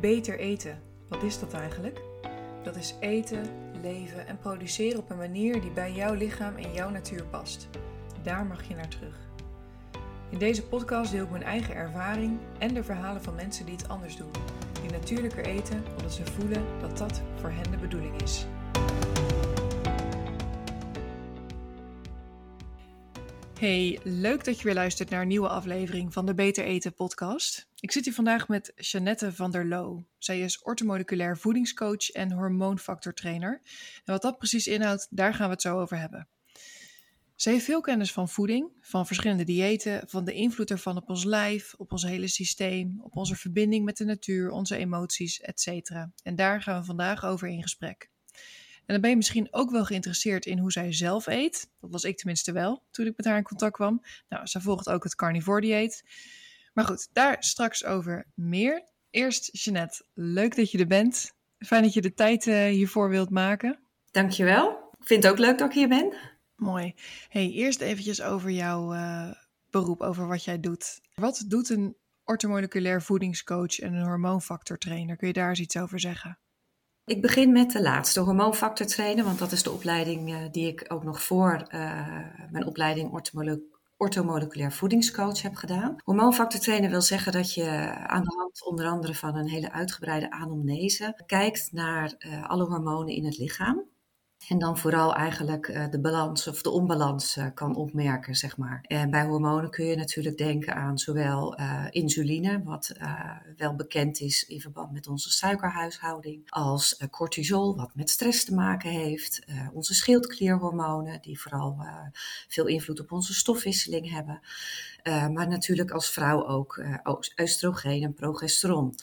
Beter eten, wat is dat eigenlijk? Dat is eten, leven en produceren op een manier die bij jouw lichaam en jouw natuur past. Daar mag je naar terug. In deze podcast deel ik mijn eigen ervaring en de verhalen van mensen die het anders doen. Die natuurlijker eten omdat ze voelen dat dat voor hen de bedoeling is. Hey, leuk dat je weer luistert naar een nieuwe aflevering van de Beter Eten podcast. Ik zit hier vandaag met Jeannette van der Loo. Zij is ortomoleculair voedingscoach en hormoonfactortrainer. En wat dat precies inhoudt, daar gaan we het zo over hebben. Ze heeft veel kennis van voeding, van verschillende diëten, van de invloed ervan op ons lijf, op ons hele systeem, op onze verbinding met de natuur, onze emoties, etc. En daar gaan we vandaag over in gesprek. En dan ben je misschien ook wel geïnteresseerd in hoe zij zelf eet. Dat was ik tenminste wel toen ik met haar in contact kwam. Nou, zij volgt ook het carnivore dieet. Maar goed, daar straks over meer. Eerst Jeannette, leuk dat je er bent. Fijn dat je de tijd uh, hiervoor wilt maken. Dankjewel. Ik vind het ook leuk dat ik hier ben. Mooi. Hey, eerst eventjes over jouw uh, beroep, over wat jij doet. Wat doet een orthomoleculair voedingscoach en een hormoonfactortrainer? Kun je daar eens iets over zeggen? Ik begin met de laatste, hormoonfactor trainen, want dat is de opleiding uh, die ik ook nog voor uh, mijn opleiding orthomoleculair voedingscoach heb gedaan. Hormoonfactor trainen wil zeggen dat je aan de hand onder andere van een hele uitgebreide anamnese kijkt naar uh, alle hormonen in het lichaam. En dan vooral eigenlijk uh, de balans of de onbalans uh, kan opmerken, zeg maar. En bij hormonen kun je natuurlijk denken aan zowel uh, insuline, wat wel bekend is in verband met onze suikerhuishouding, als cortisol, wat met stress te maken heeft. onze schildklierhormonen, die vooral veel invloed op onze stofwisseling hebben. maar natuurlijk als vrouw ook oestrogeen en progesteron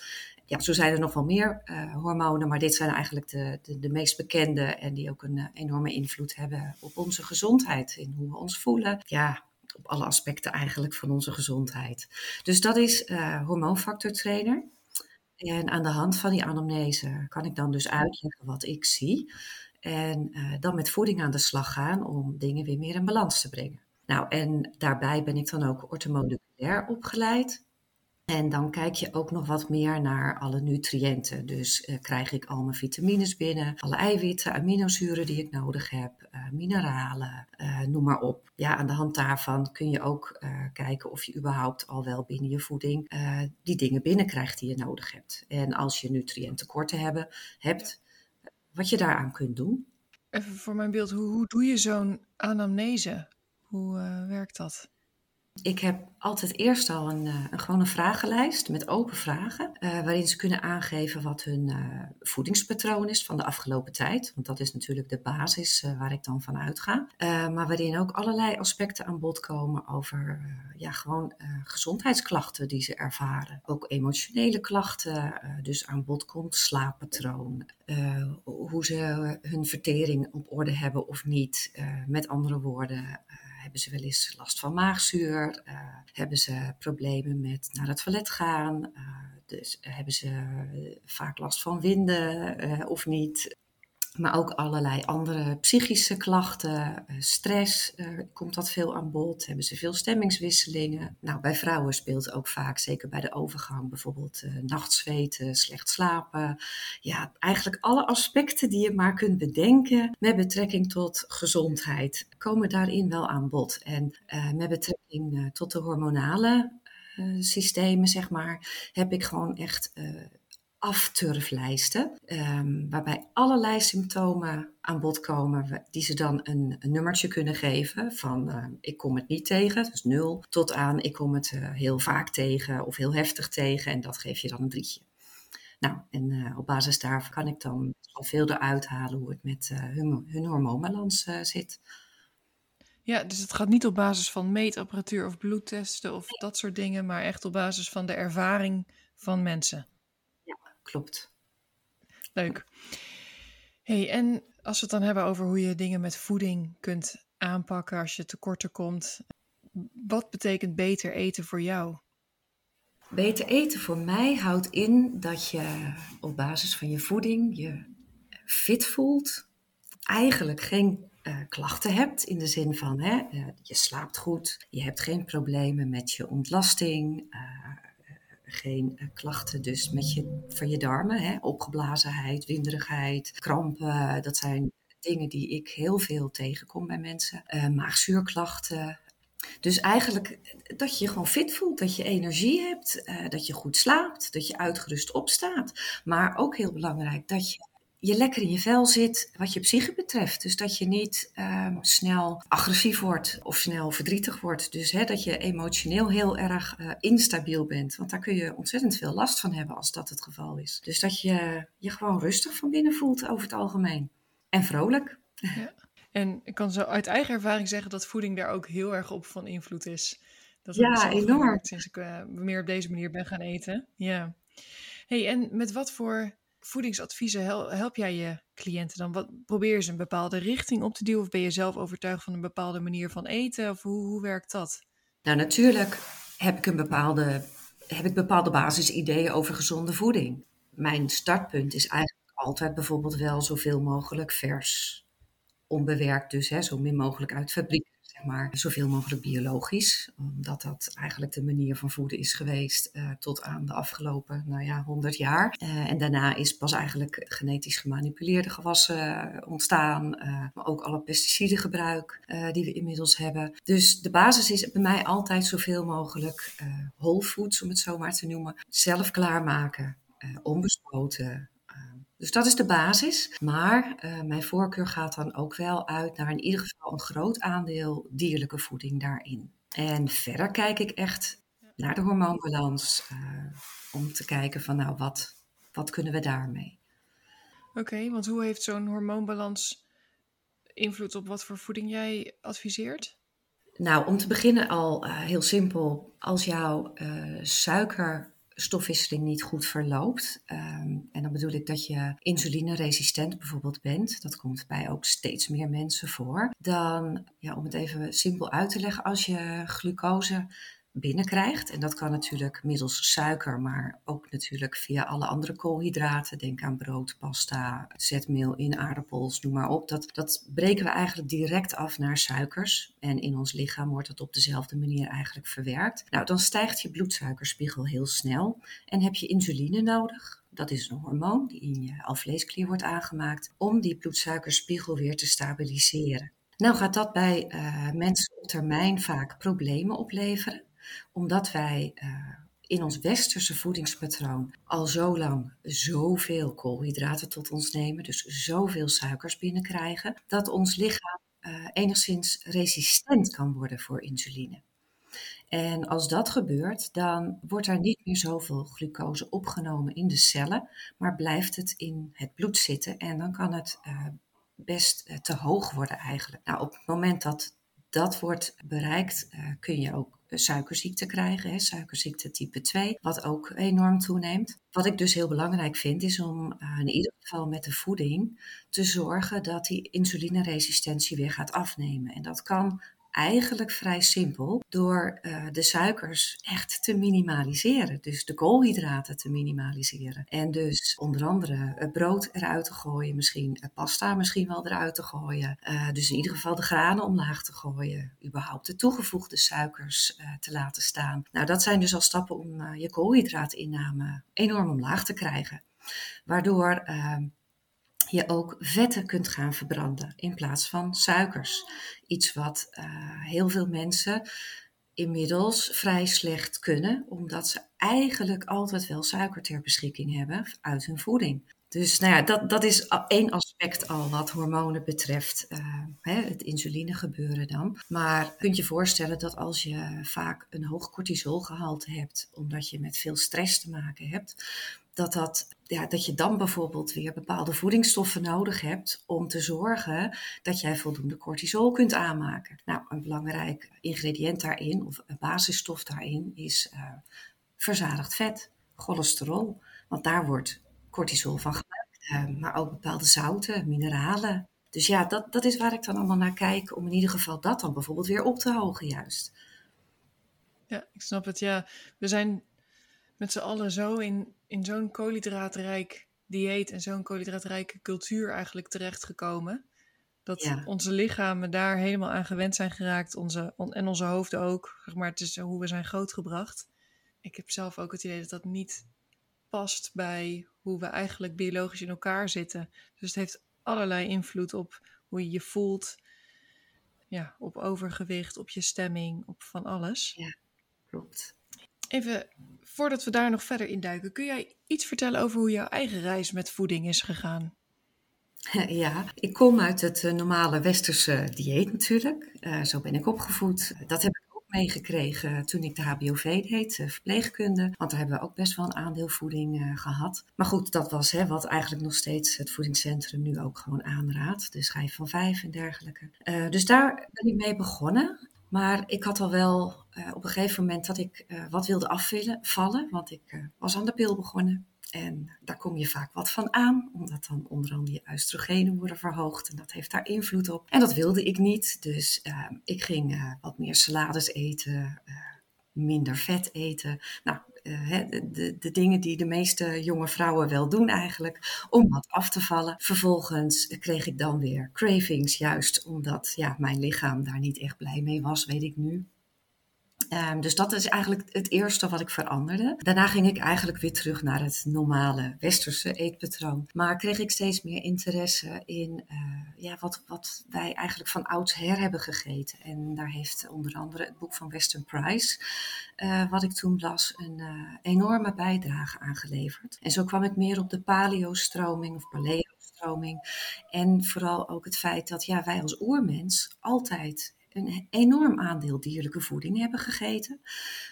ja, zo zijn er nog wel meer uh, hormonen, maar dit zijn eigenlijk de, de, de, meest bekende en die ook een uh, enorme invloed hebben op onze gezondheid, in hoe we ons voelen. Ja, op alle aspecten eigenlijk van onze gezondheid. Dus dat is uh, hormoonfactortrainer. En aan de hand van die anamnese kan ik dan dus uitleggen wat ik zie. En dan met voeding aan de slag gaan om dingen weer meer in balans te brengen. Nou, en daarbij ben ik dan ook orthomoleculair opgeleid. En dan kijk je ook nog wat meer naar alle nutriënten. Dus uh, krijg ik al mijn vitamines binnen, alle eiwitten, aminozuren die ik nodig heb, uh, mineralen, uh, noem maar op. Ja, aan de hand daarvan kun je ook kijken of je überhaupt al wel binnen je voeding die dingen binnenkrijgt die je nodig hebt. En als je nutriëntentekorten hebben, hebt, wat je daaraan kunt doen. Even voor mijn beeld, hoe, hoe doe je zo'n anamnese? Hoe werkt dat? Ik heb altijd eerst al een, eh, een gewone vragenlijst met open vragen, uh, waarin ze kunnen aangeven wat hun uh, voedingspatroon is van de afgelopen tijd. Want dat is natuurlijk de basis waar ik dan van uitga. maar waarin ook allerlei aspecten aan bod komen over ja, gewoon gezondheidsklachten die ze ervaren. Ook emotionele klachten, dus aan bod komt slaappatroon, hoe ze hun vertering op orde hebben of niet. met andere woorden hebben ze wel eens last van maagzuur? Uh, hebben ze problemen met naar het toilet gaan? Uh, dus hebben ze vaak last van winden of niet? Maar ook allerlei andere psychische klachten, eh, stress uh, komt dat veel aan bod. Hebben ze veel stemmingswisselingen. Nou, bij vrouwen speelt ook vaak, zeker bij de overgang, bijvoorbeeld uh, nachtzweten, slecht slapen. Ja, eigenlijk alle aspecten die je maar kunt bedenken met betrekking tot gezondheid komen daarin wel aan bod. En met betrekking tot de hormonale systemen, zeg maar, heb ik gewoon echt afturflijsten, um, waarbij allerlei symptomen aan bod komen, die ze dan een, nummertje kunnen geven van uh, ik kom het niet tegen, dus nul, tot aan ik kom het uh, heel vaak tegen of heel heftig tegen en dat geef je dan een drietje. Nou, en uh, op basis daarvan kan ik dan al veel eruit halen hoe het met hun, hun hormoonbalans zit. Ja, dus het gaat niet op basis van meetapparatuur of bloedtesten of dat soort dingen, maar echt op basis van de ervaring van mensen klopt. Leuk. Hey, en als we het dan hebben over hoe je dingen met voeding kunt aanpakken als je tekorten komt, wat betekent beter eten voor jou? Beter eten voor mij houdt in dat je op basis van je voeding je fit voelt, eigenlijk geen uh, klachten hebt in de zin van hè, uh, je slaapt goed, je hebt geen problemen met je ontlasting, uh, geen uh, klachten dus met je, van je darmen. Hè? Opgeblazenheid, winderigheid, krampen. Dat zijn dingen die ik heel veel tegenkom bij mensen. Uh, maagzuurklachten. Dus eigenlijk dat je je gewoon fit voelt, dat je energie hebt, dat je goed slaapt, dat je uitgerust opstaat. Maar ook heel belangrijk dat je je lekker in je vel zit wat je psyche betreft. Dus dat je niet um, snel agressief wordt of snel verdrietig wordt. Dus hè, dat je emotioneel heel erg uh, instabiel bent. Want daar kun je ontzettend veel last van hebben als dat het geval is. Dus dat je je gewoon rustig van binnen voelt over het algemeen. En vrolijk. Ja. En ik kan zo uit eigen ervaring zeggen dat voeding daar ook heel erg op van invloed is. Dat ja, enorm. Sinds ik uh, meer op deze manier ben gaan eten. Ja. Hey, en met wat voor voedingsadviezen help jij je cliënten dan? Wat, probeer je ze een bepaalde richting op te duwen? Of ben je zelf overtuigd van een bepaalde manier van eten? Of hoe, hoe werkt dat? Nou, natuurlijk heb ik een bepaalde, heb ik bepaalde basisideeën over gezonde voeding. Mijn startpunt is eigenlijk altijd bijvoorbeeld wel zoveel mogelijk vers. Onbewerkt dus, hè, zo min mogelijk uit fabriek maar, zoveel mogelijk biologisch. Omdat dat eigenlijk de manier van voeden is geweest uh, tot aan de afgelopen nou ja, 100 jaar. Uh, en daarna is pas eigenlijk genetisch gemanipuleerde gewassen ontstaan. Uh, maar ook alle pesticidengebruik die we inmiddels hebben. Dus de basis is bij mij altijd zoveel mogelijk whole foods, om het zo maar te noemen. Zelf klaarmaken, onbespoten. Dus dat is de basis. Maar uh, mijn voorkeur gaat dan ook wel uit naar in ieder geval een groot aandeel dierlijke voeding daarin. En verder kijk ik echt naar de hormoonbalans uh, om te kijken van nou wat, wat kunnen we daarmee. Oké, okay, want hoe heeft zo'n hormoonbalans invloed op wat voor voeding jij adviseert? Nou, om te beginnen al uh, heel simpel. Als jouw suiker stofwisseling niet goed verloopt. Um, en dan bedoel ik dat je insulineresistent bijvoorbeeld bent. Dat komt bij ook steeds meer mensen voor. Dan, ja, om het even simpel uit te leggen, als je glucose binnenkrijgt. En dat kan natuurlijk middels suiker, maar ook natuurlijk via alle andere koolhydraten. Denk aan brood, pasta, zetmeel in aardappels, noem maar op. Dat, dat breken we eigenlijk direct af naar suikers. En in ons lichaam wordt dat op dezelfde manier eigenlijk verwerkt. Nou, dan stijgt je bloedsuikerspiegel heel snel en heb je insuline nodig. Dat is een hormoon die in je alvleesklier wordt aangemaakt om die bloedsuikerspiegel weer te stabiliseren. Nou gaat dat bij uh, mensen op termijn vaak problemen opleveren omdat wij uh, in ons westerse voedingspatroon al zo lang zoveel koolhydraten tot ons nemen, dus zoveel suikers binnenkrijgen, dat ons lichaam uh, enigszins resistent kan worden voor insuline. En als dat gebeurt, dan wordt er niet meer zoveel glucose opgenomen in de cellen, maar blijft het in het bloed zitten en dan kan het uh, best te hoog worden eigenlijk. Nou, op het moment dat dat wordt bereikt, kun je ook suikerziekte krijgen, hè, suikerziekte type 2, wat ook enorm toeneemt. Wat ik dus heel belangrijk vind, is om uh, in ieder geval met de voeding te zorgen dat die insulineresistentie weer gaat afnemen. En dat kan eigenlijk vrij simpel door uh, de suikers echt te minimaliseren. Dus de koolhydraten te minimaliseren. En dus onder andere het brood eruit te gooien, misschien het pasta misschien wel eruit te gooien. Uh, dus in ieder geval de granen omlaag te gooien. Überhaupt de toegevoegde suikers te laten staan. Nou, dat zijn dus al stappen om je koolhydraatinname enorm omlaag te krijgen. Waardoor ehm, je ook vetten kunt gaan verbranden in plaats van suikers. Iets wat uh, heel veel mensen inmiddels vrij slecht kunnen, omdat ze eigenlijk altijd wel suiker ter beschikking hebben uit hun voeding. Dus nou ja, dat, dat is één aspect al wat hormonen betreft, uh, hè, het insuline gebeuren dan. Maar kunt je voorstellen dat als je vaak een hoog cortisolgehalte hebt, omdat je met veel stress te maken hebt, dat, dat, ja, dat je dan bijvoorbeeld weer bepaalde voedingsstoffen nodig hebt om te zorgen dat jij voldoende cortisol kunt aanmaken. Nou, een belangrijk ingrediënt daarin, of een basisstof daarin, is uh, verzadigd vet, cholesterol. Want daar wordt cortisol van gemaakt, uh, maar ook bepaalde zouten, mineralen. Dus ja, dat, dat is waar ik dan allemaal naar kijk, om in ieder geval dat dan bijvoorbeeld weer op te hogen, juist. Ja, ik snap het. Ja, we zijn met z'n allen zo in, in zo'n koolhydraatrijk dieet en zo'n koolhydraatrijke cultuur eigenlijk terechtgekomen. Dat onze lichamen daar helemaal aan gewend zijn geraakt. Onze, en onze hoofden ook. Zeg maar, het is hoe we zijn grootgebracht. ik heb zelf ook het idee dat dat niet past bij hoe we eigenlijk biologisch in elkaar zitten. Dus het heeft allerlei invloed op hoe je je voelt, ja, op overgewicht, op je stemming, op van alles. Ja, klopt. Even voordat we daar nog verder in duiken, kun jij iets vertellen over hoe jouw eigen reis met voeding is gegaan? Ja, ik kom uit het eh, normale westerse dieet natuurlijk. Uh, zo ben ik opgevoed. Dat heb ik ook meegekregen toen ik de HBOV deed, uh, verpleegkunde. Want daar hebben we ook best wel een aandeel voeding gehad. Maar goed, dat was hè, wat eigenlijk nog steeds het voedingscentrum nu ook gewoon aanraadt. De schijf van vijf en dergelijke. dus daar ben ik mee begonnen. Maar ik had al wel op een gegeven moment dat ik wat wilde afvallen. Want ik was aan de pil begonnen. En daar kom je vaak wat van aan, omdat dan onder andere je oestrogenen worden verhoogd en dat heeft daar invloed op. En dat wilde ik niet, dus uh, ik ging wat meer salades eten, minder vet eten. Nou, de, de, de, dingen die de meeste jonge vrouwen wel doen eigenlijk, om wat af te vallen. Vervolgens kreeg ik dan weer cravings, juist omdat ja, mijn lichaam daar niet echt blij mee was, weet ik nu. Um, dus dat is eigenlijk het eerste wat ik veranderde. Daarna ging ik eigenlijk weer terug naar het normale westerse eetpatroon. Maar kreeg ik steeds meer interesse in uh, ja, wat, wat wij eigenlijk van oudsher hebben gegeten. En daar heeft onder andere het boek van Weston Price, uh, wat ik toen las, een uh, enorme bijdrage aangeleverd. En zo kwam ik meer op de paleo-stroming of paleo-stroming. En vooral ook het feit dat ja, wij als oermens altijd een enorm aandeel dierlijke voeding hebben gegeten.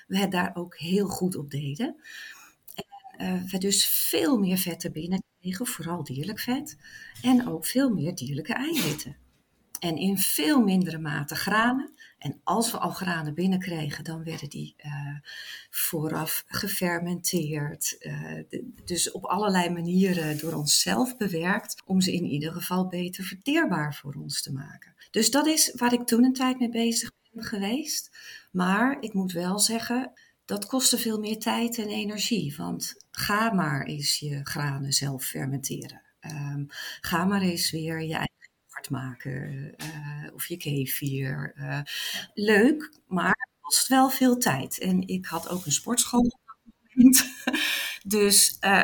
We het daar ook heel goed op deden. En uh, we dus veel meer vetten binnenkregen, vooral dierlijk vet. En ook veel meer dierlijke eiwitten. En in veel mindere mate granen. En als we al granen binnenkregen, dan werden die uh, vooraf gefermenteerd. Uh, dus op allerlei manieren door onszelf bewerkt. Om ze in ieder geval beter verteerbaar voor ons te maken. Dus dat is waar ik toen een tijd mee bezig ben geweest. Maar ik moet wel zeggen, dat kostte veel meer tijd en energie. Want ga maar eens je granen zelf fermenteren. Um, ga maar eens weer je eigen yoghurt maken. Uh, of je kefir. Uh, leuk, maar het kost wel veel tijd. En ik had ook een sportschool op dat moment. dus uh,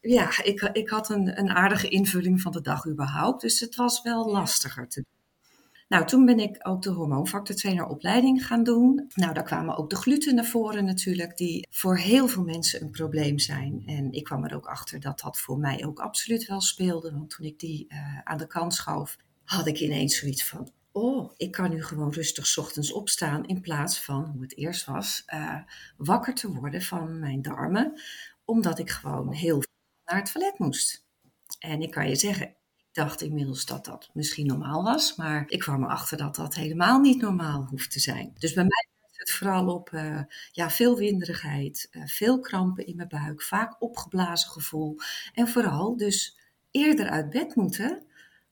ja, ik, ik had een, een aardige invulling van de dag überhaupt. Dus het was wel lastiger te doen. Nou, toen ben ik ook de hormoonfactortrainer opleiding gaan doen. Nou, daar kwamen ook de gluten naar voren natuurlijk, die voor heel veel mensen een probleem zijn. En ik kwam er ook achter dat dat voor mij ook absoluut wel speelde. Want toen ik die uh, aan de kant schoof, had ik ineens zoiets van, oh, ik kan nu gewoon rustig ochtends opstaan in plaats van, hoe het eerst was, uh, wakker te worden van mijn darmen, omdat ik gewoon heel naar het toilet moest. En ik kan je zeggen, dacht inmiddels dat dat misschien normaal was, maar ik kwam erachter dat dat helemaal niet normaal hoeft te zijn. Dus bij mij is het vooral op uh, ja, veel winderigheid, uh, veel krampen in mijn buik, vaak opgeblazen gevoel en vooral dus eerder uit bed moeten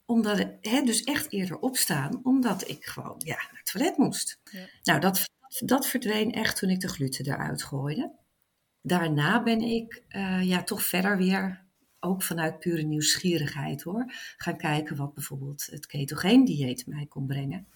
omdat hè, dus echt eerder opstaan, omdat ik gewoon ja, naar het toilet moest. Ja. Nou, dat, dat verdween echt toen ik de gluten eruit gooide. Daarna ben ik uh, ja, toch verder weer ook vanuit pure nieuwsgierigheid hoor, gaan kijken wat bijvoorbeeld het ketogeen dieet mij kon brengen.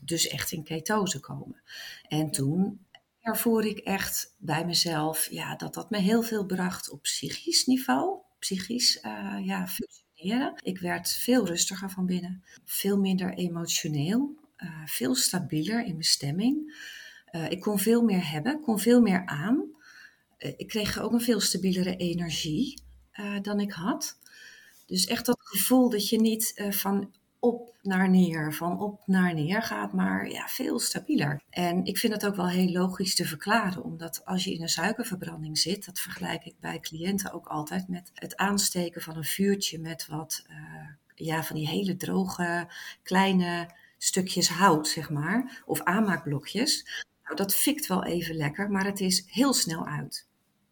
Dus echt in ketose komen. En toen ervoer ik echt bij mezelf ja, dat dat me heel veel bracht op psychisch niveau. Psychisch uh, ja, functioneren. Ik werd veel rustiger van binnen. Veel minder emotioneel. Uh, veel stabieler in mijn stemming. Uh, ik kon veel meer hebben, kon veel meer aan. ik kreeg ook een veel stabielere energie uh, dan ik had. Dus echt dat gevoel dat je niet uh, van op naar neer, van op naar neer gaat, maar ja, veel stabieler. En ik vind het ook wel heel logisch te verklaren, omdat als je in een suikerverbranding zit, dat vergelijk ik bij cliënten ook altijd met het aansteken van een vuurtje met wat, uh, ja, van die hele droge, kleine stukjes hout, zeg maar, of aanmaakblokjes. Nou, dat fikt wel even lekker, maar het is heel snel uit.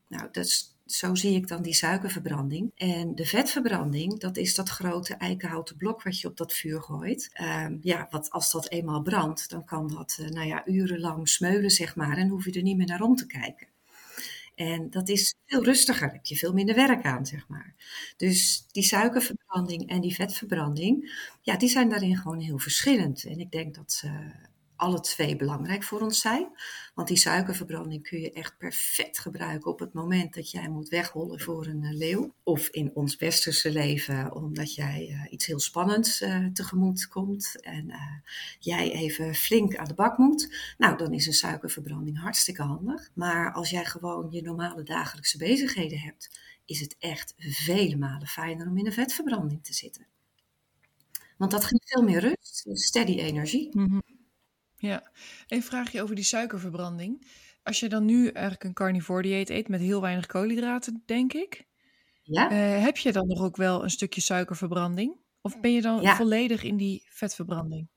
Nou, dat is zo zie ik dan die suikerverbranding. En de vetverbranding, dat is dat grote eikenhouten blok wat je op dat vuur gooit. Um, ja, wat als dat eenmaal brandt, dan kan dat uh, nou ja, urenlang smeulen, zeg maar. En hoef je er niet meer naar om te kijken. En dat is veel rustiger, heb je veel minder werk aan, zeg maar. Dus die suikerverbranding en die vetverbranding, ja, die zijn daarin gewoon heel verschillend. En ik denk dat ze alle twee belangrijk voor ons zijn. Want die suikerverbranding kun je echt perfect gebruiken op het moment dat jij moet weghollen voor een eh, leeuw. Of in ons westerse leven omdat jij uh, iets heel spannends uh, tegemoet komt en jij even flink aan de bak moet. Nou, dan is een suikerverbranding hartstikke handig. Maar als jij gewoon je normale dagelijkse bezigheden hebt, is het echt vele malen fijner om in een vetverbranding te zitten. Want dat geeft veel meer rust, steady energie. Mm Ja, een vraagje over die suikerverbranding. Als je dan nu eigenlijk een carnivore dieet eet met heel weinig koolhydraten, denk ik. Ja. Uh, heb je dan nog ook wel een stukje suikerverbranding? Of ben je dan volledig in die vetverbranding?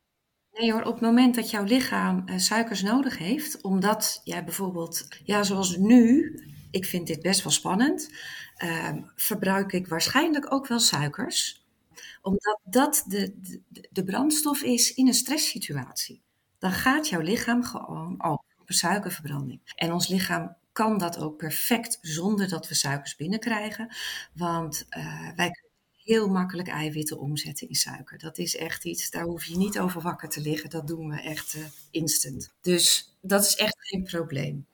Nee hoor, op het moment dat jouw lichaam uh, suikers nodig heeft, omdat jij bijvoorbeeld, ja zoals nu, ik vind dit best wel spannend, uh, verbruik ik waarschijnlijk ook wel suikers omdat dat de, de, de brandstof is in een stresssituatie. Dan gaat jouw lichaam gewoon over op suikerverbranding. En ons lichaam kan dat ook perfect zonder dat we suikers binnenkrijgen. Want uh, wij kunnen heel makkelijk eiwitten omzetten in suiker. Dat is echt iets, daar hoef je niet over wakker te liggen. Dat doen we echt uh, instant. Dus dat is echt geen probleem.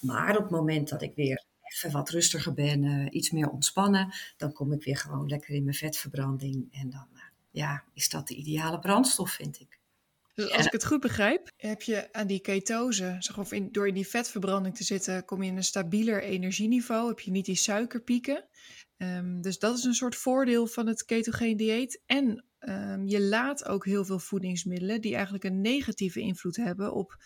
Maar op het moment dat ik weer even wat rustiger ben, uh, iets meer ontspannen, dan kom ik weer gewoon lekker in mijn vetverbranding. En dan ja, is dat de ideale brandstof, vind ik. Dus als ik het goed begrijp, heb je aan die ketose, zeg of in, door in die vetverbranding te zitten, kom je in een stabieler energieniveau, heb je niet die suikerpieken. Um, dus dat is een soort voordeel van het ketogeen dieet. En um, je laat ook heel veel voedingsmiddelen die eigenlijk een negatieve invloed hebben op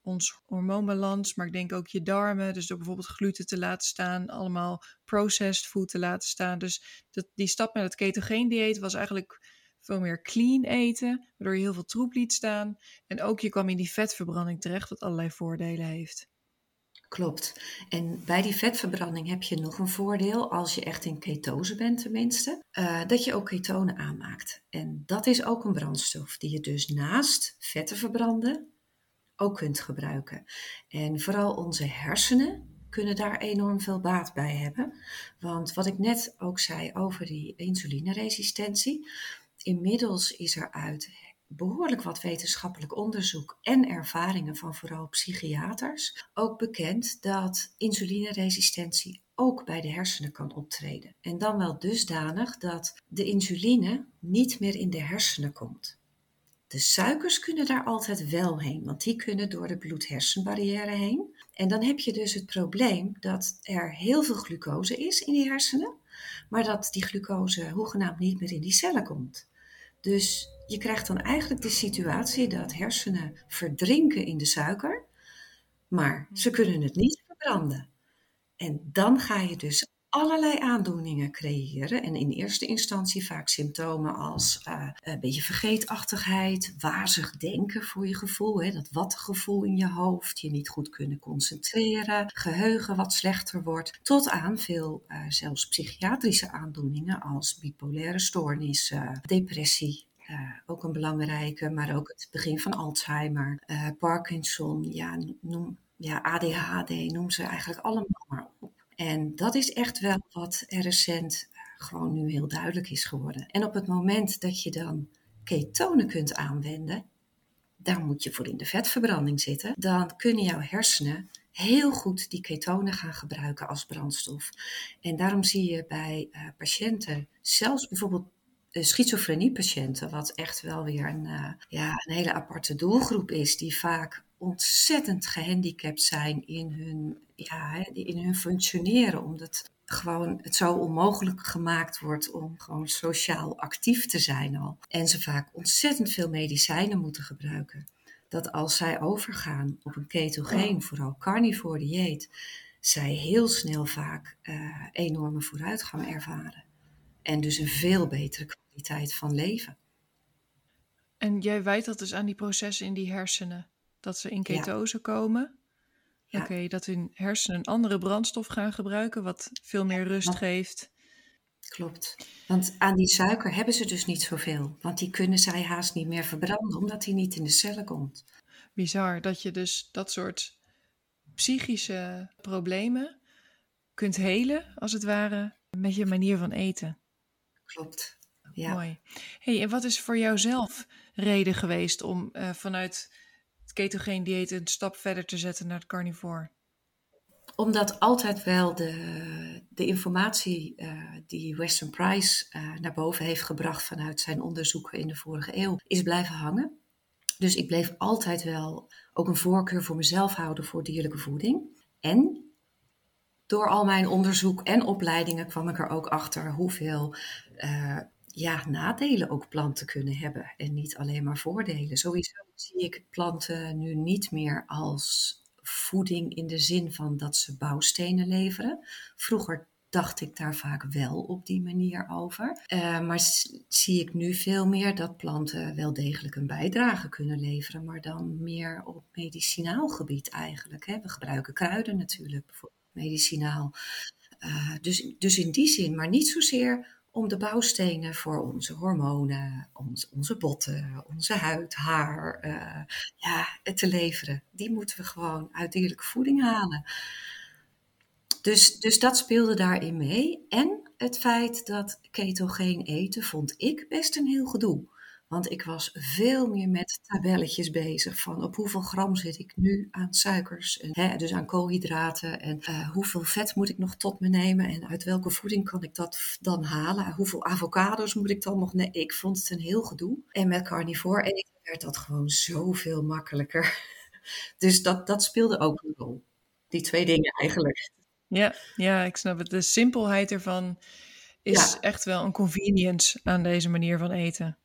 ons hormoonbalans, maar ik denk ook je darmen. Dus door bijvoorbeeld gluten te laten staan, allemaal processed food te laten staan. Dus dat, die stap met het ketogeen dieet was eigenlijk veel meer clean eten, waardoor je heel veel troep liet staan. En ook je kwam in die vetverbranding terecht, wat allerlei voordelen heeft. Klopt. En bij die vetverbranding heb je nog een voordeel, als je echt in ketose bent tenminste, uh, dat je ook ketonen aanmaakt. En dat is ook een brandstof die je dus naast vetten verbranden ook kunt gebruiken. En vooral onze hersenen kunnen daar enorm veel baat bij hebben. Want wat ik net ook zei over die insulineresistentie, inmiddels is er uit behoorlijk wat wetenschappelijk onderzoek en ervaringen van vooral psychiaters ook bekend dat insulineresistentie ook bij de hersenen kan optreden. En dan wel dusdanig dat de insuline niet meer in de hersenen komt. De suikers kunnen daar altijd wel heen, want die kunnen door de bloed-hersenbarrière heen. En dan heb je dus het probleem dat er heel veel glucose is in die hersenen, maar dat die glucose hoegenaamd niet meer in die cellen komt. Dus je krijgt dan eigenlijk de situatie dat hersenen verdrinken in de suiker, maar ze kunnen het niet verbranden. En dan ga je dus allerlei aandoeningen creëren. En in eerste instantie vaak symptomen als uh, een beetje vergeetachtigheid, wazig denken voor je gevoel, hè, dat watgevoel in je hoofd, je niet goed kunnen concentreren, geheugen wat slechter wordt, tot aan veel uh, zelfs psychiatrische aandoeningen als bipolaire stoornis, uh, depressie. Uh, ook een belangrijke, maar ook het begin van Alzheimer, Parkinson, ja, ja, ADHD, noem ze eigenlijk allemaal maar op. En dat is echt wel wat er recent eh, gewoon nu heel duidelijk is geworden. En op het moment dat je dan ketonen kunt aanwenden, daar moet je voor in de vetverbranding zitten, dan kunnen jouw hersenen heel goed die ketonen gaan gebruiken als brandstof. En daarom zie je bij uh, patiënten, zelfs bijvoorbeeld uh, schizofrenie-patiënten, wat echt wel weer een, ja, een hele aparte doelgroep is, die vaak ontzettend gehandicapt zijn in hun, ja, in hun functioneren, omdat gewoon het zo onmogelijk gemaakt wordt om gewoon sociaal actief te zijn al. En ze vaak ontzettend veel medicijnen moeten gebruiken. Dat als zij overgaan op een ketogeen, vooral carnivore dieet, zij heel snel vaak uh, enorme vooruitgang ervaren. En dus een veel betere kwaliteit van leven. En jij wijt dat dus aan die processen in die hersenen? Dat ze in ketose komen. Oké, dat hun hersenen een andere brandstof gaan gebruiken, wat veel meer rust geeft. Klopt. Want aan die suiker hebben ze dus niet zoveel. Want die kunnen zij haast niet meer verbranden, omdat die niet in de cellen komt. Bizar dat je dus dat soort psychische problemen kunt helen, als het ware, met je manier van eten. Klopt. Ja. Mooi. Hey, en wat is voor jou zelf reden geweest om uh, vanuit ketogeen dieet een stap verder te zetten naar het carnivore? Omdat altijd wel de, de informatie uh, die Weston Price uh, naar boven heeft gebracht vanuit zijn onderzoeken in de vorige eeuw is blijven hangen. Dus ik bleef altijd wel ook een voorkeur voor mezelf houden voor dierlijke voeding. En door al mijn onderzoek en opleidingen kwam ik er ook achter hoeveel uh, ja, nadelen ook planten kunnen hebben en niet alleen maar voordelen. Sowieso zie ik planten nu niet meer als voeding in de zin van dat ze bouwstenen leveren. Vroeger dacht ik daar vaak wel op die manier over. Uh, maar zie ik nu veel meer dat planten wel degelijk een bijdrage kunnen leveren, maar dan meer op medicinaal gebied eigenlijk. Hè. We gebruiken kruiden natuurlijk, bijvoorbeeld medicinaal. Uh, dus, dus in die zin, maar niet zozeer om de bouwstenen voor onze hormonen, onze, onze botten, onze huid, haar uh, ja, te leveren. Die moeten we gewoon uit dierlijke voeding halen. Dus, dus dat speelde daarin mee. En het feit dat ketogeen eten vond ik best een heel gedoe. Want ik was veel meer met tabelletjes bezig van op hoeveel gram zit ik nu aan suikers, en, hè, dus aan koolhydraten en uh, hoeveel vet moet ik nog tot me nemen en uit welke voeding kan ik dat dan halen, hoeveel avocados moet ik dan nog nemen. Ik vond het een heel gedoe. En met carnivore eten werd dat gewoon zoveel makkelijker. Dus dat, dat speelde ook een rol. Die twee dingen eigenlijk. Ja, ja, ik snap het. De simpelheid ervan is ja. echt wel een convenience aan deze manier van eten.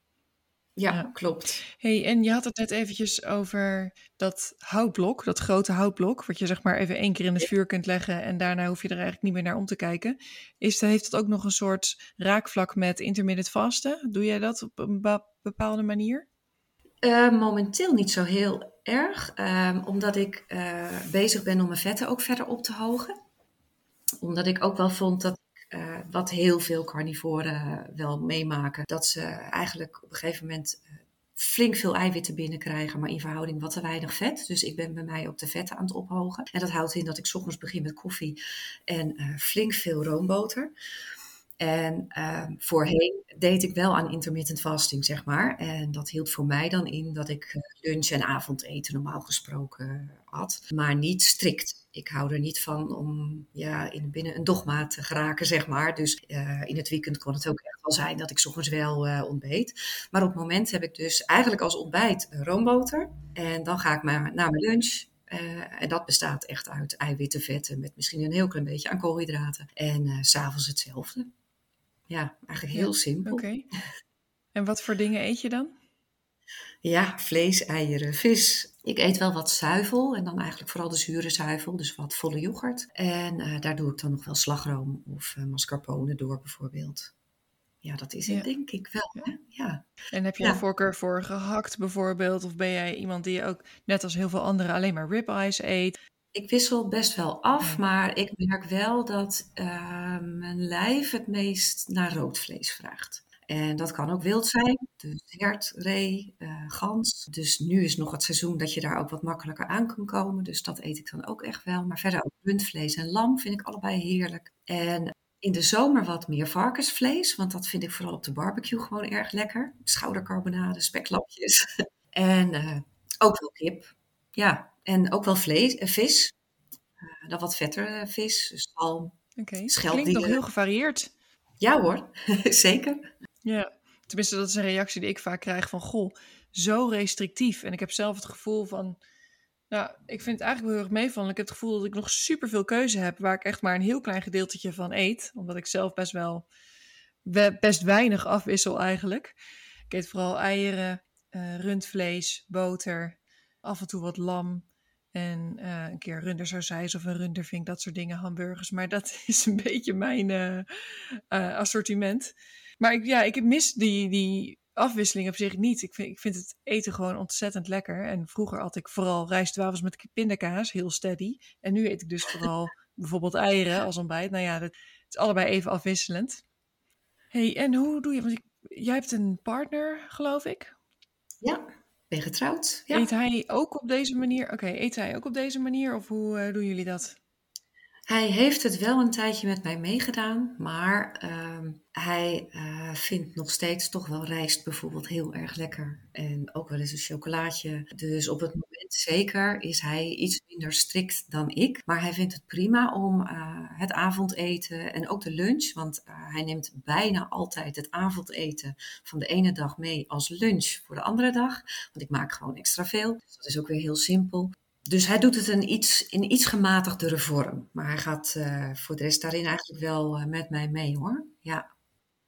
Ja, klopt. Hey, en je had het net eventjes over dat houtblok, dat grote houtblok, wat je zeg maar even één keer in het vuur kunt leggen en daarna hoef je er eigenlijk niet meer naar om te kijken. Is, heeft dat ook nog een soort raakvlak met intermittent vasten? Doe jij dat op een bepaalde manier? Uh, momenteel niet zo heel erg, uh, omdat ik uh, bezig ben om mijn vetten ook verder op te hogen. Omdat ik ook wel vond dat uh, wat heel veel carnivoren wel meemaken. Dat ze eigenlijk op een gegeven moment uh, flink veel eiwitten binnenkrijgen, maar in verhouding wat te weinig vet. Dus ik ben bij mij ook de vetten aan het ophogen. En dat houdt in dat ik ochtends begin met koffie en flink veel roomboter. En voorheen deed ik wel aan intermittent fasting, zeg maar. En dat hield voor mij dan in dat ik lunch en avondeten normaal gesproken had, maar niet strikt ik hou er niet van om ja, in, binnen een dogma te geraken, zeg maar. Dus uh, in het weekend kon het ook echt wel zijn dat ik ochtends wel uh, ontbeet. Maar op het moment heb ik dus eigenlijk als ontbijt roomboter. En dan ga ik maar naar mijn lunch. Uh, en dat bestaat echt uit eiwitten, vetten met misschien een heel klein beetje aan koolhydraten. En uh, s'avonds hetzelfde. Ja, eigenlijk heel ja, simpel. Oké. En wat voor dingen eet je dan? Ja, vlees, eieren, vis. Ik eet wel wat zuivel en dan eigenlijk vooral de zure zuivel, dus wat volle yoghurt. En uh, daar doe ik dan nog wel slagroom of uh, mascarpone door bijvoorbeeld. Ja, dat is het ja. denk ik wel. Hè? Ja. En heb je ja. een voorkeur voor gehakt bijvoorbeeld? Of ben jij iemand die ook, net als heel veel anderen, alleen maar ribeyes eet? Ik wissel best wel af, maar ik merk wel dat uh, mijn lijf het meest naar rood vlees vraagt. En dat kan ook wild zijn, dus hert, ree, uh, gans. Dus nu is nog het seizoen dat je daar ook wat makkelijker aan kan komen. Dus dat eet ik dan ook echt wel. Maar verder ook rundvlees en lam vind ik allebei heerlijk. En in de zomer wat meer varkensvlees, want dat vind ik vooral op de barbecue gewoon erg lekker. Schoudercarbonade, speklapjes. en uh, ook wel kip. Ja, en ook wel vlees, uh, vis. Uh, dan wat vetter vis, dus zalm, okay. Klinkt nog heel gevarieerd. Ja hoor, zeker. Ja, tenminste dat is een reactie die ik vaak krijg van, goh, zo restrictief. En ik heb zelf het gevoel van, nou, ik vind het eigenlijk wel heel erg meevallen. Ik heb het gevoel dat ik nog superveel keuze heb, waar ik echt maar een heel klein gedeeltetje van eet. Omdat ik zelf best wel, best weinig afwissel eigenlijk. Ik eet vooral eieren, uh, rundvlees, boter, af en toe wat lam. En uh, een keer rundersausijs of een rundervink, dat soort dingen, hamburgers. Maar dat is een beetje mijn uh, assortiment. Maar ik, ja, ik mis die, die afwisseling op zich niet. Ik vind, ik vind het eten gewoon ontzettend lekker. En vroeger had ik vooral rijstwafels met pindakaas, heel steady. En nu eet ik dus vooral bijvoorbeeld eieren als ontbijt. Nou ja, dat is allebei even afwisselend. hey, en hoe doe je... Want ik, jij hebt een partner, geloof ik? Ja, ben getrouwd. Ja. Eet hij ook op deze manier? Oké, okay, eet hij ook op deze manier? Of hoe uh, doen jullie dat? Hij heeft het wel een tijdje met mij meegedaan, maar ehm, hij uh, vindt nog steeds toch wel rijst bijvoorbeeld heel erg lekker. En ook wel eens een chocolaatje. Dus op het moment zeker is hij iets minder strikt dan ik. Maar hij vindt het prima om uh, het avondeten en ook de lunch. Want uh, hij neemt bijna altijd het avondeten van de ene dag mee als lunch voor de andere dag. Want ik maak gewoon extra veel. Dus dat is ook weer heel simpel. Dus hij doet het in iets, in iets gematigdere vorm. Maar hij gaat uh, voor de rest daarin eigenlijk wel uh, met mij mee hoor. Ja.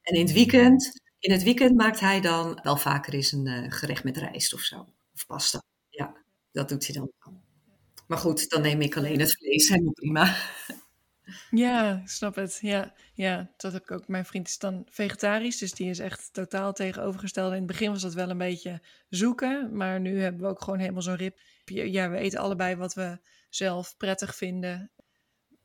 En in het weekend, in het weekend maakt hij dan wel vaker eens een uh, gerecht met rijst of zo. Of pasta. Ja, dat doet hij dan wel. Maar goed, dan neem ik alleen het vlees. Helemaal prima. Ja, snap het. Ja, ja, dat heb ik ook. Mijn vriend is dan vegetarisch, dus die is echt totaal tegenovergesteld. In het begin was dat wel een beetje zoeken, maar nu hebben we ook gewoon helemaal zo'n rib. Ja, we eten allebei wat we zelf prettig vinden.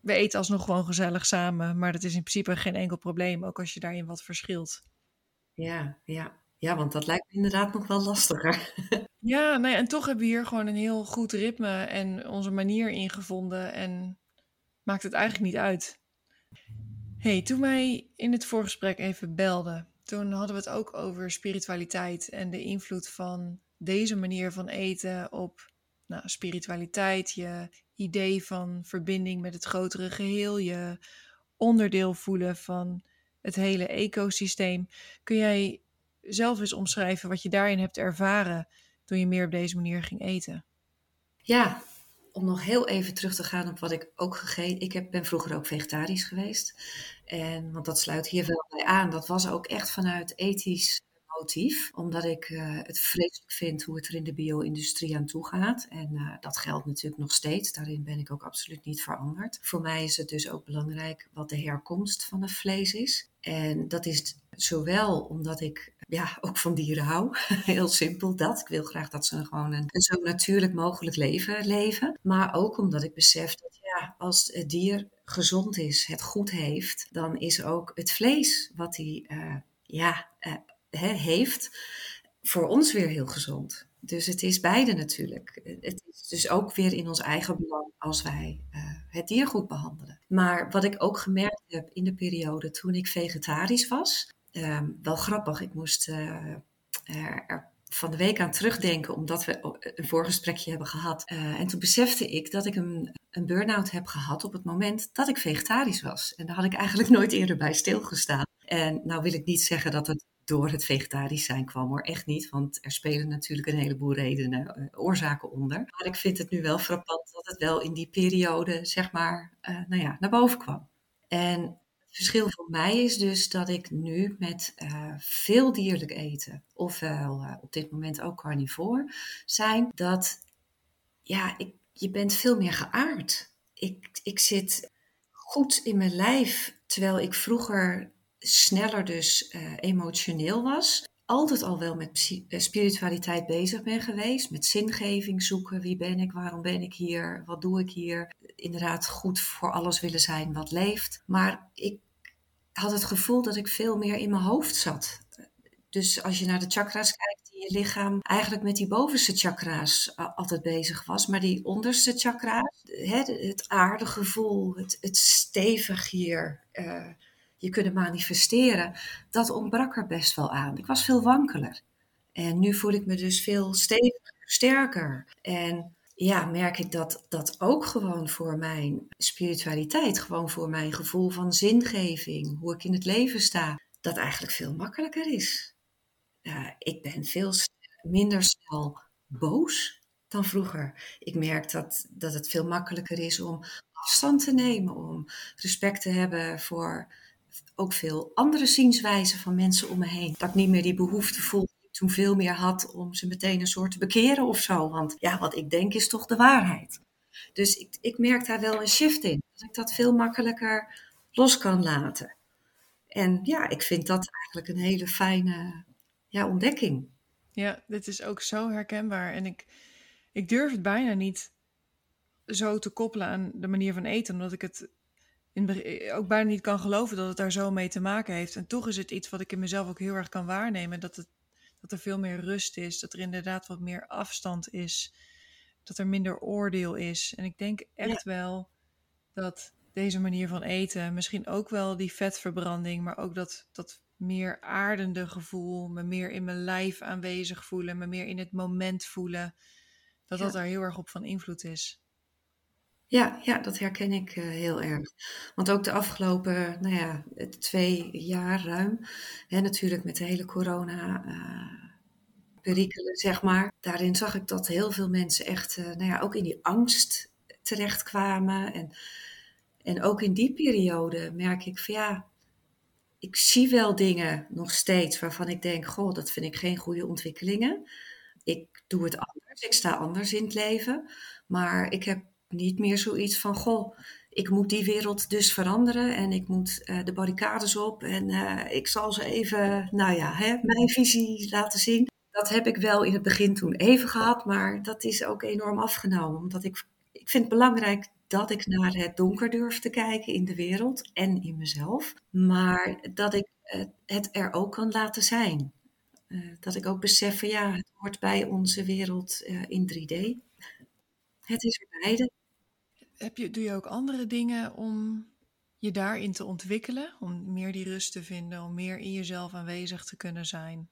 We eten alsnog gewoon gezellig samen, maar dat is in principe geen enkel probleem, ook als je daarin wat verschilt. Ja, ja. Ja, want dat lijkt me inderdaad nog wel lastiger. Ja, nee, en toch hebben we hier gewoon een heel goed ritme en onze manier ingevonden. En maakt het eigenlijk niet uit. hey, toen wij in het voorgesprek even belden, toen hadden we het ook over spiritualiteit en de invloed van deze manier van eten op nou, spiritualiteit, je idee van verbinding met het grotere geheel, je onderdeel voelen van het hele ecosysteem. Kun jij zelf eens omschrijven wat je daarin hebt ervaren toen je meer op deze manier ging eten? Ja, om nog heel even terug te gaan op wat ik ook gegeten. Ik heb, ben vroeger ook vegetarisch geweest. En, want dat sluit hier wel bij aan. Dat was ook echt vanuit ethisch motief. Omdat ik uh, het vreselijk vind hoe het er in de bio-industrie aan toe gaat. En uh, dat geldt natuurlijk nog steeds. Daarin ben ik ook absoluut niet veranderd. Voor mij is het dus ook belangrijk wat de herkomst van het vlees is. En dat is zowel omdat ik ja, ook van dieren hou. Heel simpel dat. Ik wil graag dat ze gewoon een, zo natuurlijk mogelijk leven leven. Maar ook omdat ik besef dat ja, als het dier gezond is, het goed heeft, dan is ook het vlees wat hij uh, ja, he, heeft, voor ons weer heel gezond. Dus het is beide natuurlijk. Het is dus ook weer in ons eigen belang als wij uh, het dier goed behandelen. Maar wat ik ook gemerkt heb in de periode toen ik vegetarisch was, uh, wel grappig. Ik moest uh, er van de week aan terugdenken, omdat we een voorgesprekje hebben gehad. Uh, en toen besefte ik dat ik een, een burn-out heb gehad op het moment dat ik vegetarisch was. En daar had ik eigenlijk nooit eerder bij stilgestaan. En nou wil ik niet zeggen dat het door het vegetarisch zijn kwam hoor, echt niet. Want er spelen natuurlijk een heleboel redenen, uh, oorzaken onder. Maar ik vind het nu wel frappant dat het wel in die periode, zeg maar, uh, nou ja, naar boven kwam. En het verschil voor mij is dus dat ik nu met uh, veel dierlijk eten, ofwel op dit moment ook carnivore zijn, dat ja, ik, je bent veel meer geaard. Ik, ik zit goed in mijn lijf, terwijl ik vroeger sneller dus uh, emotioneel was. Altijd al wel met spiritualiteit bezig ben geweest. Met zingeving zoeken. Wie ben ik? Waarom ben ik hier? Wat doe ik hier? Inderdaad goed voor alles willen zijn wat leeft. Maar ik had het gevoel dat ik veel meer in mijn hoofd zat. Dus als je naar de chakra's kijkt in je lichaam, eigenlijk met die bovenste chakra's altijd bezig was. Maar die onderste chakra's, het aardegevoel, het, het stevig hier, je kunnen manifesteren, dat ontbrak er best wel aan. Ik was veel wankeler. En nu voel ik me dus veel steviger, sterker. En ja, merk ik dat dat ook gewoon voor mijn spiritualiteit, gewoon voor mijn gevoel van zingeving, hoe ik in het leven sta, dat eigenlijk veel makkelijker is. Ik ben veel minder snel boos dan vroeger. Ik merk dat, dat het veel makkelijker is om afstand te nemen, om respect te hebben voor ook veel andere zienswijzen van mensen om me heen. Dat ik niet meer die behoefte voel die ik toen veel meer had om ze meteen een soort te bekeren of zo. Want ja, wat ik denk is toch de waarheid. Dus ik, ik merk daar wel een shift in. Dat ik dat veel makkelijker los kan laten. En ja, ik vind dat eigenlijk een hele fijne ja, ontdekking. Ja, dit is ook zo herkenbaar. En ik, ik durf het bijna niet zo te koppelen aan de manier van eten, omdat ik het in, eh, ook bijna niet kan geloven dat het daar zo mee te maken heeft. En toch is het iets wat ik in mezelf ook heel erg kan waarnemen. Dat, het, dat er veel meer rust is. Dat er inderdaad wat meer afstand is. Dat er minder oordeel is. En ik denk echt ja. wel dat deze manier van eten, misschien ook wel die vetverbranding, maar ook dat, dat meer aardende gevoel, me meer in mijn lijf aanwezig voelen, me meer in het moment voelen, dat dat daar heel erg op van invloed is. Ja, ja, dat herken ik uh, heel erg. Want ook de afgelopen, nou ja, twee jaar ruim, hè, natuurlijk met de hele corona, uh, perikelen, zeg maar. Daarin zag ik dat heel veel mensen echt, uh, nou ja, ook in die angst terechtkwamen. En, en ook in die periode merk ik van ja, ik zie wel dingen nog steeds waarvan ik denk, goh, dat vind ik geen goede ontwikkelingen. Ik doe het anders, ik sta anders in het leven. Maar ik heb niet meer zoiets van, goh, ik moet die wereld dus veranderen en ik moet uh, de barricades op en uh, ik zal ze even, nou ja, hè, mijn visie laten zien. Dat heb ik wel in het begin toen even gehad, maar dat is ook enorm afgenomen. Omdat ik, ik vind het belangrijk dat ik naar het donker durf te kijken in de wereld en in mezelf. Maar dat ik uh, het er ook kan laten zijn. dat ik ook besef van ja, het hoort bij onze wereld in 3D. Het is er beide heb je, doe je ook andere dingen om je daarin te ontwikkelen? Om meer die rust te vinden, om meer in jezelf aanwezig te kunnen zijn?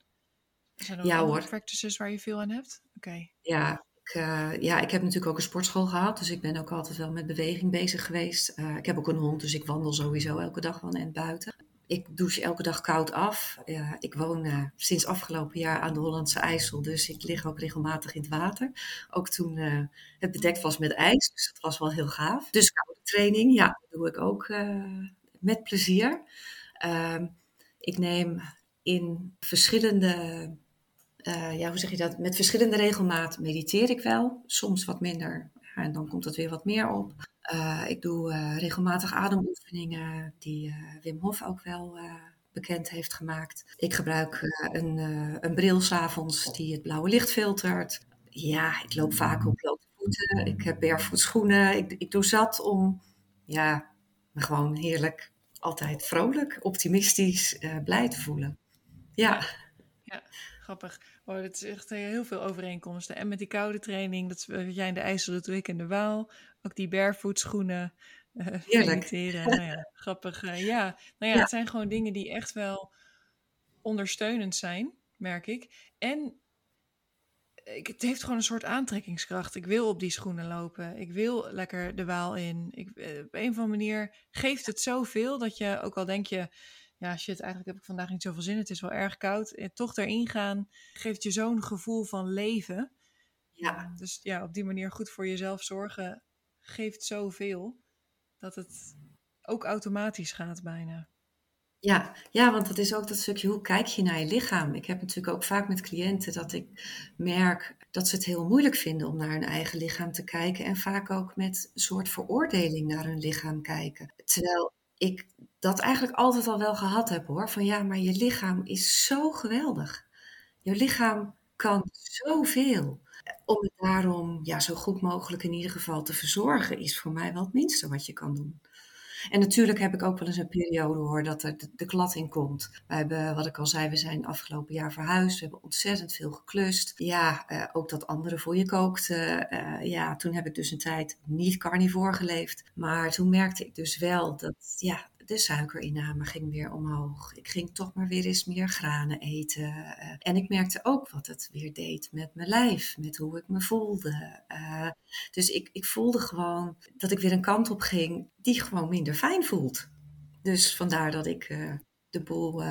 Zijn er ook ja, andere hoor. practices waar je veel aan hebt? Oké. Ja, ik, uh, ja, ik heb natuurlijk ook een sportschool gehad, dus ik ben ook altijd wel met beweging bezig geweest. Uh, ik heb ook een hond, dus ik wandel sowieso elke dag van en buiten. Ik douche elke dag koud af. Ik woon uh, sinds afgelopen jaar aan de Hollandse IJssel, dus ik lig ook regelmatig in het water. Ook toen uh, het bedekt was met ijs, dus dat was wel heel gaaf. Dus koude training, ja, doe ik ook met plezier. Ehm, ik neem in verschillende, ja, hoe zeg je dat? Met verschillende regelmaat mediteer ik wel. Soms wat minder, en dan komt het weer wat meer op. Uh, ik doe uh, regelmatig ademoefeningen die uh, Wim Hof ook wel bekend heeft gemaakt. Ik gebruik een, een bril s'avonds die het blauwe licht filtert. Ja, ik loop vaak op blote voeten. Ik heb barefoot schoenen. Ik, ik doe zat om ja, me gewoon heerlijk, altijd vrolijk, optimistisch, blij te voelen. Ja. Ja, grappig. Oh, dat is echt heel veel overeenkomsten. En met die koude training, dat is wat jij in de IJssel doet, ik in de Waal. Ook die barefoot schoenen. Uh, Heerlijk. nou ja, grappig. Uh, ja, nou ja, het zijn gewoon dingen die echt wel ondersteunend zijn, merk ik. En ik, het heeft gewoon een soort aantrekkingskracht. Ik wil op die schoenen lopen. Ik wil lekker de waal in. Ik, op een of andere manier geeft het zoveel dat je, ook al denk je, ja shit, eigenlijk heb ik vandaag niet zoveel zin. Het is wel erg koud. En toch erin gaan geeft je zo'n gevoel van leven. Ja. Dus ja, op die manier goed voor jezelf zorgen geeft zoveel dat het ook automatisch gaat bijna. Ja, ja, want dat is ook dat stukje hoe kijk je naar je lichaam. Ik heb natuurlijk ook vaak met cliënten dat ik merk dat ze het heel moeilijk vinden om naar hun eigen lichaam te kijken. En vaak ook met een soort veroordeling naar hun lichaam kijken. Terwijl ik dat eigenlijk altijd al wel gehad heb hoor. Van ja, maar je lichaam is zo geweldig. Je lichaam kan zoveel om het daarom ja, zo goed mogelijk in ieder geval te verzorgen, is voor mij wel het minste wat je kan doen. En natuurlijk heb ik ook wel eens een periode hoor dat er de, de klad in komt. We hebben, wat ik al zei, we zijn afgelopen jaar verhuisd. We hebben ontzettend veel geklust. Ja, uh, ook dat anderen voor je kookten. Uh, ja, toen heb ik dus een tijd niet carnivore geleefd. Maar toen merkte ik dus wel dat, ja, de suikerinname ging weer omhoog. Ik ging toch maar weer eens meer granen eten. Uh, en ik merkte ook wat het weer deed met mijn lijf, met hoe ik me voelde. Uh, dus ik, ik voelde gewoon dat ik weer een kant op ging die gewoon minder fijn voelt. Dus vandaar dat ik uh, de boel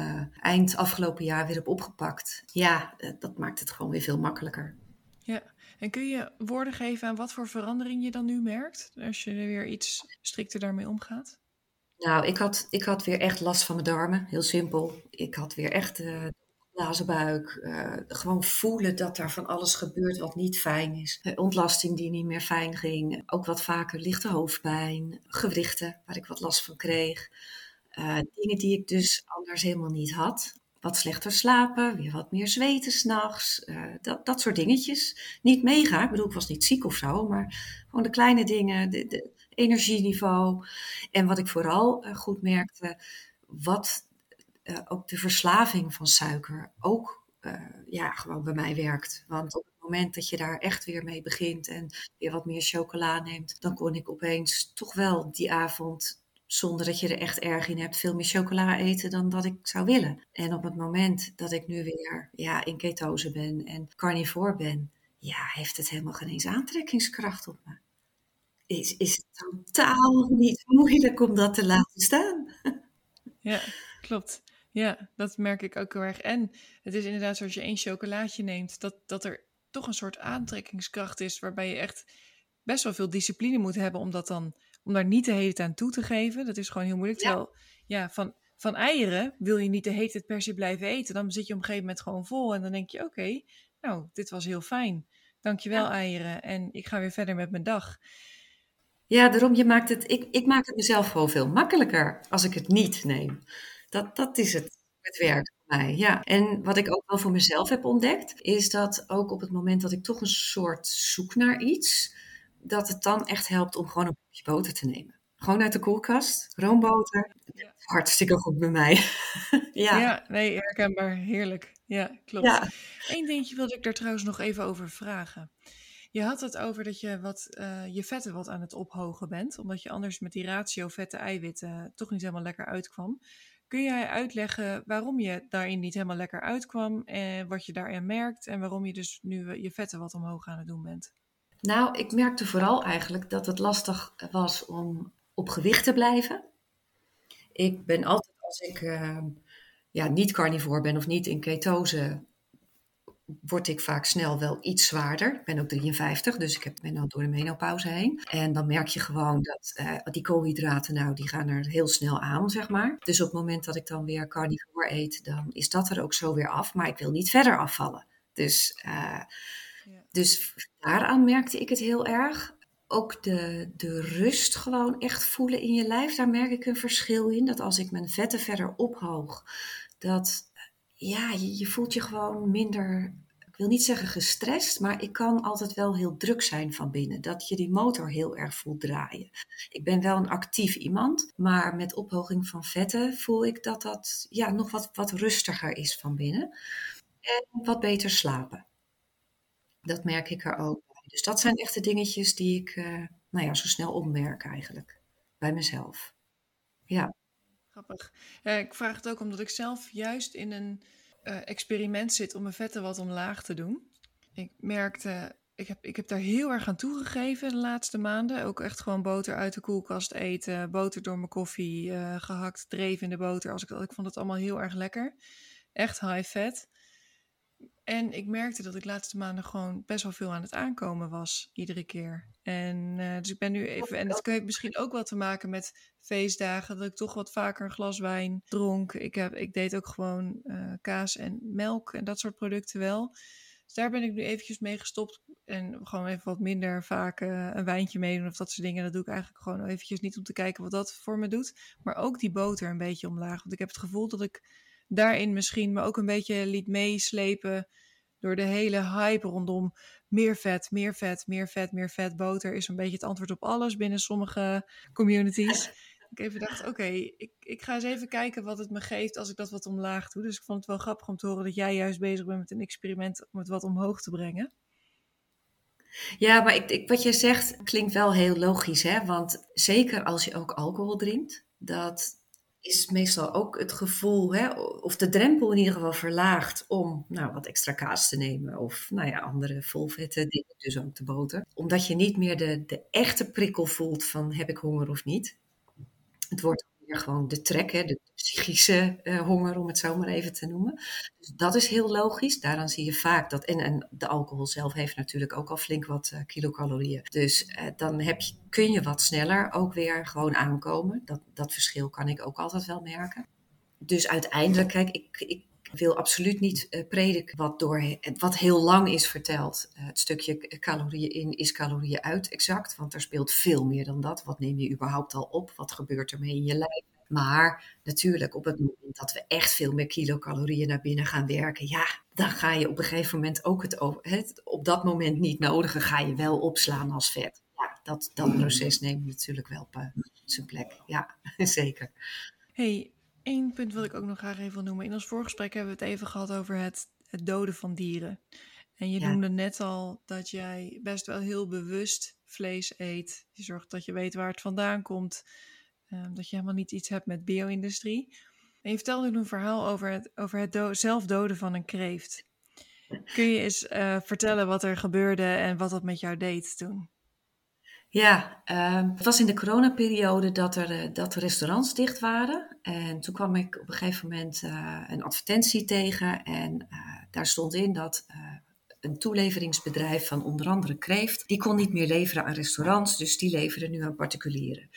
eind afgelopen jaar weer heb opgepakt. Ja, dat maakt het gewoon weer veel makkelijker. Ja, en kun je woorden geven aan wat voor verandering je dan nu merkt als je er weer iets strikter daarmee omgaat? Nou, ik had, ik had weer echt last van mijn darmen, heel simpel. Ik had weer echt uh, blazenbuik. Uh, gewoon voelen dat er van alles gebeurt wat niet fijn is. Uh, ontlasting die niet meer fijn ging. Ook wat vaker lichte hoofdpijn. Gewrichten waar ik wat last van kreeg. dingen die ik dus anders helemaal niet had. Wat slechter slapen, weer wat meer zweten s'nachts. dat, dat soort dingetjes. Niet mega, ik bedoel, ik was niet ziek of zo, maar gewoon de kleine dingen. De, de, energieniveau. En wat ik vooral uh, goed merkte, wat uh, ook de verslaving van suiker ook uh, ja, gewoon bij mij werkt. Want op het moment dat je daar echt weer mee begint en weer wat meer chocola neemt, dan kon ik opeens toch wel die avond zonder dat je er echt erg in hebt, veel meer chocola eten dan dat ik zou willen. En op het moment dat ik nu weer ja, in ketose ben en carnivore ben, ja, heeft het helemaal geen eens aantrekkingskracht op me. Is, is het totaal niet moeilijk om dat te laten staan. Ja, klopt. Ja, dat merk ik ook heel erg. En het is inderdaad zoals je één chocolaatje neemt, dat, dat er toch een soort aantrekkingskracht is waarbij je echt best wel veel discipline moet hebben om dat dan om daar niet de hele tijd aan toe te geven. Dat is gewoon heel moeilijk. Terwijl, ja, van, van eieren wil je niet de hele tijd per se blijven eten. Dan zit je op een gegeven moment gewoon vol en dan denk je, oké, nou, dit was heel fijn. Dankjewel ja. eieren en ik ga weer verder met mijn dag. Ja, daarom, je maakt het, ik, ik maak het mezelf gewoon veel makkelijker als ik het niet neem. Dat, dat is het, het werk voor mij, ja. En wat ik ook wel voor mezelf heb ontdekt, is dat ook op het moment dat ik toch een soort zoek naar iets, dat het dan echt helpt om gewoon een bakje boter te nemen. Gewoon uit de koelkast, roomboter. Ja. Hartstikke goed bij mij. ja. ja, nee, herkenbaar. Heerlijk. Ja, klopt. Ja. Eén dingetje wilde ik daar trouwens nog even over vragen. Je had het over dat je wat, uh, je vetten wat aan het ophogen bent, omdat je anders met die ratio vette-eiwitten toch niet helemaal lekker uitkwam. Kun jij uitleggen waarom je daarin niet helemaal lekker uitkwam en wat je daarin merkt en waarom je dus nu je vetten wat omhoog aan het doen bent? Nou, ik merkte vooral eigenlijk dat het lastig was om op gewicht te blijven. Ik ben altijd, als ik ja, niet carnivore ben of niet in ketose, word ik vaak snel wel iets zwaarder. Ik ben ook 53, dus ik heb, ben al door de menopauze heen. En dan merk je gewoon dat uh, die koolhydraten, nou, die gaan er heel snel aan, zeg maar. Dus op het moment dat ik dan weer carnivore eet, dan is dat er ook zo weer af. Maar ik wil niet verder afvallen. Dus... Uh, dus daaraan merkte ik het heel erg. Ook de, de rust gewoon echt voelen in je lijf, daar merk ik een verschil in. Dat als ik mijn vetten verder ophoog, dat ja, je, je voelt je gewoon minder, ik wil niet zeggen gestrest, maar ik kan altijd wel heel druk zijn van binnen. Dat je die motor heel erg voelt draaien. Ik ben wel een actief iemand, maar met ophoging van vetten voel ik dat dat ja, nog wat, wat rustiger is van binnen. En wat beter slapen. Dat merk ik er ook bij. Dus dat zijn echt de dingetjes die ik uh, nou ja, zo snel opmerk eigenlijk. Bij mezelf. Ja. Grappig. Ja, ik vraag het ook omdat ik zelf juist in een uh, experiment zit om mijn vetten wat omlaag te doen. Ik merkte, ik heb, ik heb daar heel erg aan toegegeven de laatste maanden. Ook echt gewoon boter uit de koelkast eten, boter door mijn koffie, uh, gehakt, dreven in de boter. Als ik, ik vond het allemaal heel erg lekker. Echt high fat. En ik merkte dat ik de laatste maanden gewoon best wel veel aan het aankomen was, iedere keer. En uh, dus ik ben nu even, en dat heeft misschien ook wel te maken met feestdagen, dat ik toch wat vaker een glas wijn dronk. Ik, heb, ik deed ook gewoon uh, kaas en melk en dat soort producten wel. Dus daar ben ik nu eventjes mee gestopt en gewoon even wat minder vaak uh, een wijntje meedoen of dat soort dingen. Dat doe ik eigenlijk gewoon eventjes niet om te kijken wat dat voor me doet. Maar ook die boter een beetje omlaag, want ik heb het gevoel dat ik daarin misschien me ook een beetje liet meeslepen door de hele hype rondom meer vet, meer vet, meer vet, meer vet. Boter is een beetje het antwoord op alles binnen sommige communities. ik even dacht, oké, ik, ik ga eens even kijken wat het me geeft als ik dat wat omlaag doe. Dus ik vond het wel grappig om te horen dat jij juist bezig bent met een experiment om het wat omhoog te brengen. Ja, maar ik, ik, wat je zegt klinkt wel heel logisch, hè? Want zeker als je ook alcohol drinkt, dat is meestal ook het gevoel, hè, of de drempel in ieder geval verlaagd om nou, wat extra kaas te nemen of nou ja, andere volvette dingen, dus ook de boter. Omdat je niet meer de, de echte prikkel voelt van heb ik honger of niet. Het wordt gewoon de trek, hè, de psychische uh, honger om het zo maar even te noemen. Dus dat is heel logisch. Daaraan zie je vaak dat, en, en de alcohol zelf heeft natuurlijk ook al flink wat uh, kilocalorieën. Dus uh, dan heb je, kun je wat sneller ook weer gewoon aankomen. Dat, dat verschil kan ik ook altijd wel merken. Dus uiteindelijk, kijk, ik, ik wil absoluut niet uh, prediken wat, door, wat heel lang is verteld. Uh, het stukje calorieën in is calorieën uit exact, want er speelt veel meer dan dat. Wat neem je überhaupt al op? Wat gebeurt er mee in je lijf? Maar natuurlijk, op het moment dat we echt veel meer kilocalorieën naar binnen gaan werken, ja, dan ga je op een gegeven moment ook het, op dat moment niet nodige, ga je wel opslaan als vet. Ja, dat, dat proces neemt natuurlijk wel op zijn plek. Ja, zeker. Hey, één punt wat ik ook nog graag even wil noemen. In ons voorgesprek hebben we het even gehad over het, het doden van dieren. En je noemde net al dat jij best wel heel bewust vlees eet. Je zorgt dat je weet waar het vandaan komt. Ehm, dat je helemaal niet iets hebt met bio-industrie. En je vertelde een verhaal over het, over het do zelf doden van een kreeft. Kun je eens uh, vertellen wat er gebeurde en wat dat met jou deed toen? Ja, uh, het was in de coronaperiode dat er, uh, dat de restaurants dicht waren. En toen kwam ik op een gegeven moment uh, een advertentie tegen. En daar stond in dat een toeleveringsbedrijf van onder andere kreeft, die kon niet meer leveren aan restaurants, dus die leveren nu aan particulieren.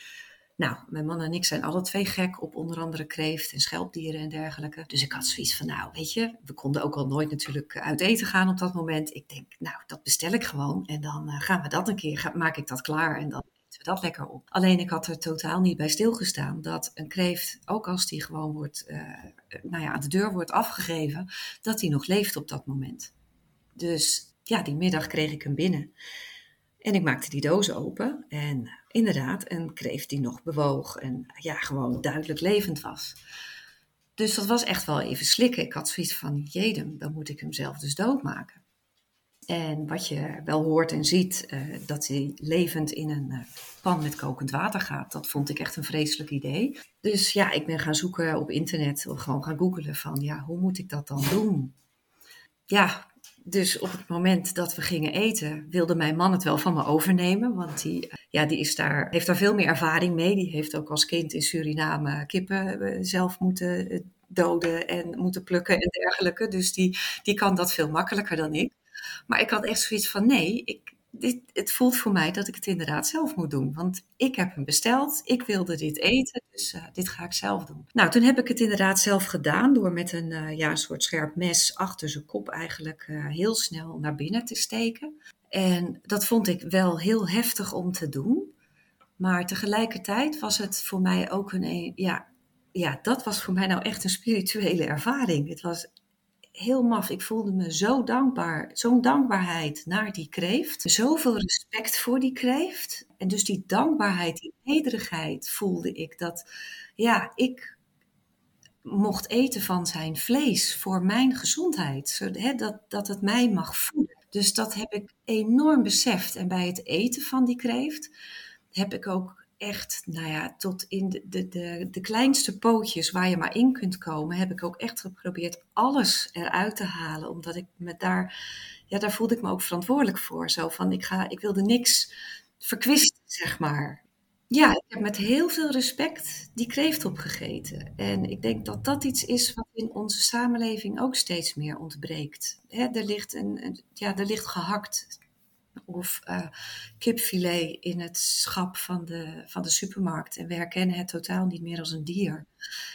Nou, mijn man en ik zijn alle twee gek op onder andere kreeft en schelpdieren en dergelijke. Dus ik had zoiets van, nou, weet je, we konden ook al nooit natuurlijk uit eten gaan op dat moment. Ik denk, nou, dat bestel ik gewoon en dan uh, gaan we dat een keer, maak ik dat klaar en dan eten we dat lekker op. Alleen ik had er totaal niet bij stilgestaan dat een kreeft, ook als die gewoon wordt, uh, nou ja, aan de deur wordt afgegeven, dat die nog leeft op dat moment. Dus ja, die middag kreeg ik hem binnen. En ik maakte die doos open en inderdaad een kreeft die nog bewoog en ja, gewoon duidelijk levend was. Dus dat was echt wel even slikken. Ik had zoiets van, jedem, dan moet ik hem zelf dus doodmaken. En wat je wel hoort en ziet, uh, dat hij levend in een uh, pan met kokend water gaat, dat vond ik echt een vreselijk idee. Dus ja, ik ben gaan zoeken op internet, of gewoon gaan googelen van, ja, hoe moet ik dat dan doen? Ja, dus op het moment dat we gingen eten, wilde mijn man het wel van me overnemen. Want die, ja, die is daar, heeft daar veel meer ervaring mee. Die heeft ook als kind in Suriname kippen eh, zelf moeten eh, doden en moeten plukken en dergelijke. Dus die, die kan dat veel makkelijker dan ik. Maar ik had echt zoiets van: nee, ik, dit, het voelt voor mij dat ik het inderdaad zelf moet doen. Want ik heb hem besteld, ik wilde dit eten, dus uh, dit ga ik zelf doen. Nou, toen heb ik het inderdaad zelf gedaan door met een, uh, ja, een soort scherp mes achter zijn kop eigenlijk uh, heel snel naar binnen te steken. En dat vond ik wel heel heftig om te doen. Maar tegelijkertijd was het voor mij ook een, ja, ja, dat was voor mij nou echt een spirituele ervaring. Het was heel maf. Ik voelde me zo dankbaar, zo'n dankbaarheid naar die kreeft. Zoveel respect voor die kreeft. En dus die dankbaarheid, die nederigheid voelde ik dat, ja, ik mocht eten van zijn vlees voor mijn gezondheid. Zodat dat, dat het mij mag voeden. Dus dat heb ik enorm beseft. En bij het eten van die kreeft heb ik ook echt, nou ja, tot in de, de, de, kleinste pootjes waar je maar in kunt komen, heb ik ook echt geprobeerd alles eruit te halen. Omdat ik me daar, ja, daar voelde ik me ook verantwoordelijk voor. Zo van, ik, ga, ik wilde niks verkwisten, zeg maar. Ja, ik heb met heel veel respect die kreeft opgegeten. En ik denk dat dat iets is wat in onze samenleving ook steeds meer ontbreekt. er, ligt een, een, ja, er ligt gehakt of uh, kipfilet in het schap van de, van de supermarkt. En we herkennen het totaal niet meer als een dier.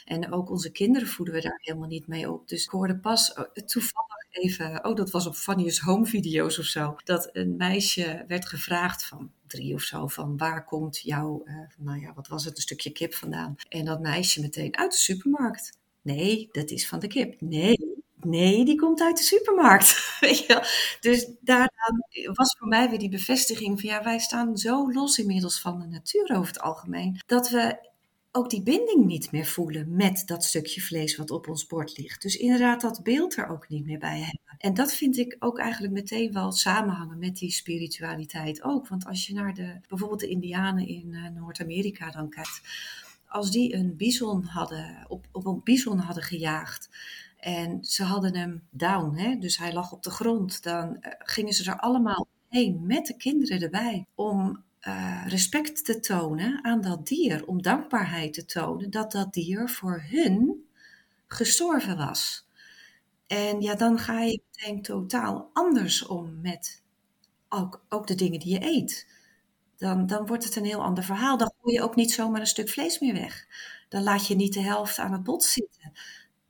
En ook onze kinderen voeden we daar helemaal niet mee op. Dus ik hoorde pas oh, toevallig even, oh dat was op Fanny's home video's of zo, dat een meisje werd gevraagd van drie of zo, van waar komt jouw, uh, nou ja, wat was het, een stukje kip vandaan? En dat meisje meteen uit de supermarkt. Nee, dat is van de kip. Nee, Nee, die komt uit de supermarkt. Dus daaraan was voor mij weer die bevestiging van ja, wij staan zo los inmiddels van de natuur over het algemeen, dat we ook die binding niet meer voelen met dat stukje vlees wat op ons bord ligt. Dus inderdaad dat beeld er ook niet meer bij hebben. En dat vind ik ook eigenlijk meteen wel samenhangen met die spiritualiteit ook. Want als je naar de, bijvoorbeeld de indianen in uh, Noord-Amerika dan kijkt, als die een bison hadden, op, op een bison hadden gejaagd, en ze hadden hem down, hè? dus hij lag op de grond. Dan uh, gingen ze er allemaal heen met de kinderen erbij om uh, respect te tonen aan dat dier, om dankbaarheid te tonen dat dat dier voor hun gestorven was. En ja, dan ga je meteen totaal anders om met ook, ook de dingen die je eet. Dan, dan wordt het een heel ander verhaal. Dan gooi je ook niet zomaar een stuk vlees meer weg. Dan laat je niet de helft aan het bot zitten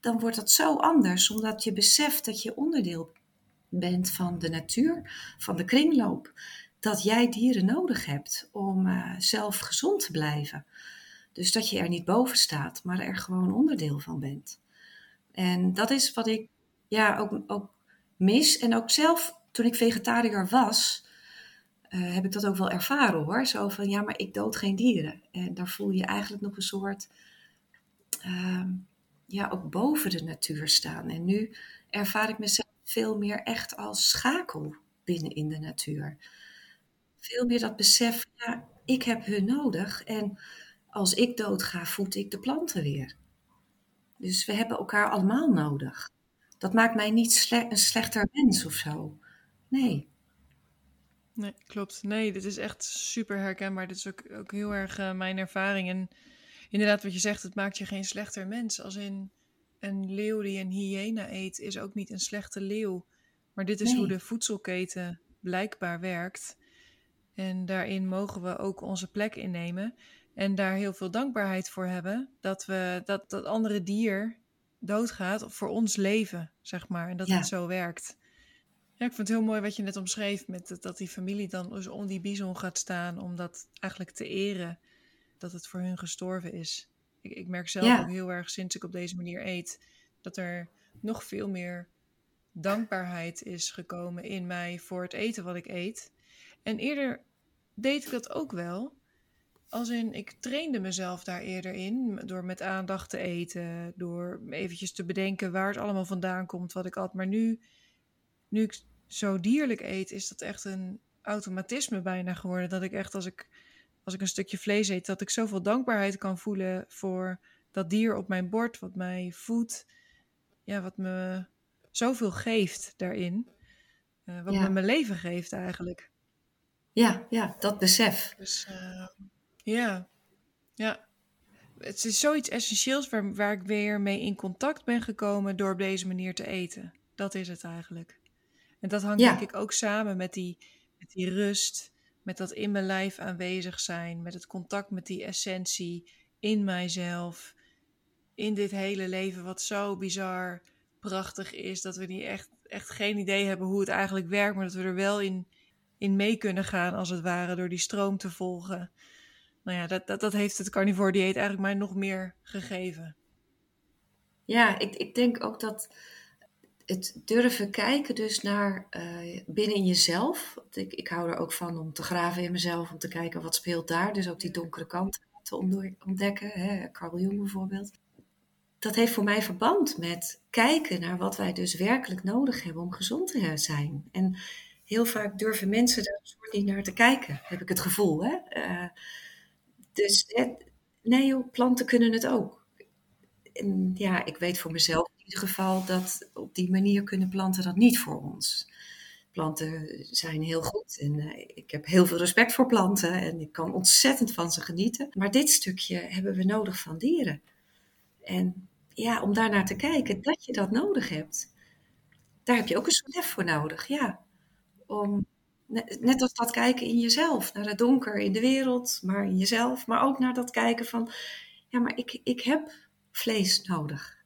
dan wordt dat zo anders, omdat je beseft dat je onderdeel bent van de natuur, van de kringloop. Dat jij dieren nodig hebt om uh, zelf gezond te blijven. Dus dat je er niet boven staat, maar er gewoon onderdeel van bent. En dat is wat ik ja, ook, ook mis. En ook zelf, toen ik vegetariër was, uh, heb ik dat ook wel ervaren hoor. Zo van, ja, maar ik dood geen dieren. En daar voel je eigenlijk nog een soort... Uh, ja, ook boven de natuur staan. En nu ervaar ik mezelf veel meer echt als schakel binnen in de natuur. Veel meer dat besef, ik heb hun nodig. En als ik doodga, voed ik de planten weer. Dus we hebben elkaar allemaal nodig. Dat maakt mij niet een slechter mens of zo. Nee. Nee, klopt. Nee, dit is echt super herkenbaar. Dit is ook, ook heel erg uh, mijn ervaring. En inderdaad, wat je zegt, het maakt je geen slechter mens. Als in een leeuw die een hyena eet, is ook niet een slechte leeuw. Maar dit is Nee. hoe de voedselketen blijkbaar werkt. En daarin mogen we ook onze plek innemen. En daar heel veel dankbaarheid voor hebben. Dat we dat, dat andere dier doodgaat voor ons leven, zeg maar. En dat Ja. het zo werkt. Ja, ik vond het heel mooi wat je net omschreef. Met het- dat die familie dan dus om die bison gaat staan. Om dat eigenlijk te eren. Dat het voor hun gestorven is. Ik, ik merk zelf Ja. ook heel erg sinds ik op deze manier eet. Dat er nog veel meer dankbaarheid is gekomen in mij voor het eten wat ik eet. En eerder deed ik dat ook wel. Als in, ik trainde mezelf daar eerder in. Door met aandacht te eten. Door eventjes te bedenken waar het allemaal vandaan komt. Wat ik at. Maar nu, nu ik zo dierlijk eet, is dat echt een automatisme bijna geworden. Dat ik echt als ik, als ik een stukje vlees eet, dat ik zoveel dankbaarheid kan voelen voor dat dier op mijn bord. Wat mij voedt. Ja, wat me zoveel geeft daarin. Eh, wat Ja. me mijn leven geeft eigenlijk. Ja, ja, dat besef. Dus eh, ja, ja. Het is zoiets essentieels waar, waar ik weer mee in contact ben gekomen door op deze manier te eten. Dat is het eigenlijk. En dat hangt Ja. denk ik ook samen met die, met die rust, met dat in mijn lijf aanwezig zijn, met het contact met die essentie in mijzelf, in dit hele leven wat zo bizar prachtig is, dat we niet echt, echt geen idee hebben hoe het eigenlijk werkt, maar dat we er wel in, in mee kunnen gaan, als het ware, door die stroom te volgen. Nou ja, dat, dat, dat heeft het carnivore dieet eigenlijk mij nog meer gegeven. Ja, ik, ik denk ook dat het durven kijken dus naar eh, binnen in jezelf. Ik, ik hou er ook van om te graven in mezelf, om te kijken wat speelt daar. Dus ook die donkere kant te ontdekken. Hè? Carl Jung bijvoorbeeld. Dat heeft voor mij verband met kijken naar wat wij dus werkelijk nodig hebben om gezond te zijn. En heel vaak durven mensen daar soort niet naar te kijken, heb ik het gevoel. Hè? Eh, dus nee planten kunnen het ook. En ja, ik weet voor mezelf in ieder geval dat op die manier kunnen planten dat niet voor ons. Planten zijn heel goed en eh, ik heb heel veel respect voor planten en ik kan ontzettend van ze genieten. Maar dit stukje hebben we nodig van dieren. En ja, om daarnaar te kijken dat je dat nodig hebt, daar heb je ook een soort voor nodig. Ja, om net als dat kijken in jezelf, naar het donker in de wereld, maar in jezelf, maar ook naar dat kijken van, ja, maar ik, ik heb vlees nodig.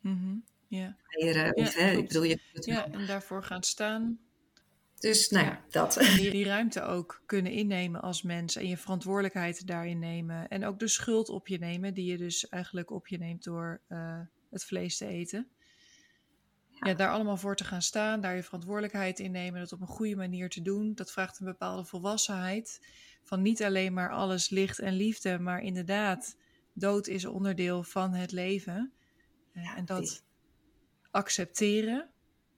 Mhm, Ja, Eieren, Ja, of, hè, ik bedoel, je ja, en daarvoor gaan staan. Dus nou ja, dat. En die, die ruimte ook kunnen innemen als mens en je verantwoordelijkheid daarin nemen. En ook de schuld op je nemen, die je dus eigenlijk op je neemt door eh, het vlees te eten. Ja. daar allemaal voor te gaan staan, daar je verantwoordelijkheid in nemen, dat op een goede manier te doen. Dat vraagt een bepaalde volwassenheid. Van niet alleen maar alles licht en liefde, maar inderdaad, dood is onderdeel van het leven. Eh, Ja, en dat accepteren,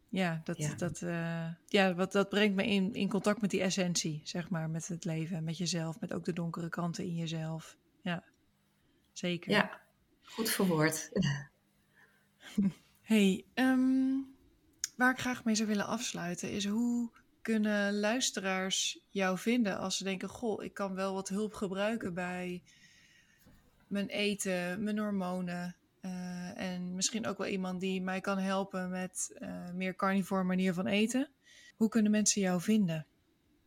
ja, dat, Ja. Dat, eh, ja wat, dat brengt me in, in contact met die essentie, zeg maar, met het leven, met jezelf, met ook de donkere kanten in jezelf. Ja, zeker. Ja, goed verwoord. Hey, ehm, waar ik graag mee zou willen afsluiten is hoe kunnen luisteraars jou vinden als ze denken: Goh, ik kan wel wat hulp gebruiken bij mijn eten, mijn hormonen. eh, en misschien ook wel iemand die mij kan helpen met eh, meer carnivore manier van eten. Hoe kunnen mensen jou vinden?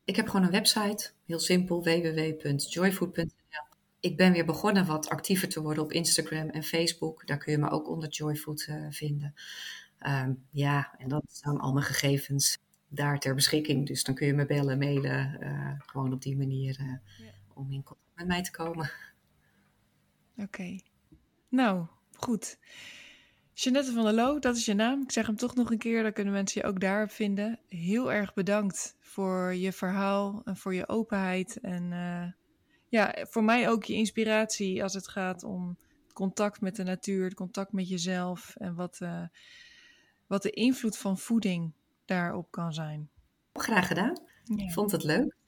Ik heb gewoon een website, heel simpel, www.joyfood.nl. Ik ben weer begonnen wat actiever te worden op Instagram en Facebook. Daar kun je me ook onder Joyfood eh, vinden. Ehm, ja, en dan staan al mijn gegevens daar ter beschikking. Dus dan kun je me bellen, mailen, gewoon op die manier Ja. om in contact met mij te komen. Oké. Nou, goed. Jeanette van der Loo, dat is je naam. Ik zeg hem toch nog een keer, dan kunnen mensen je ook daarop vinden. Heel erg bedankt voor je verhaal en voor je openheid. En eh, ja, voor mij ook je inspiratie als het gaat om contact met de natuur, het contact met jezelf en wat, eh, wat de invloed van voeding daarop kan zijn. Graag gedaan. Ja. Ik vond het leuk.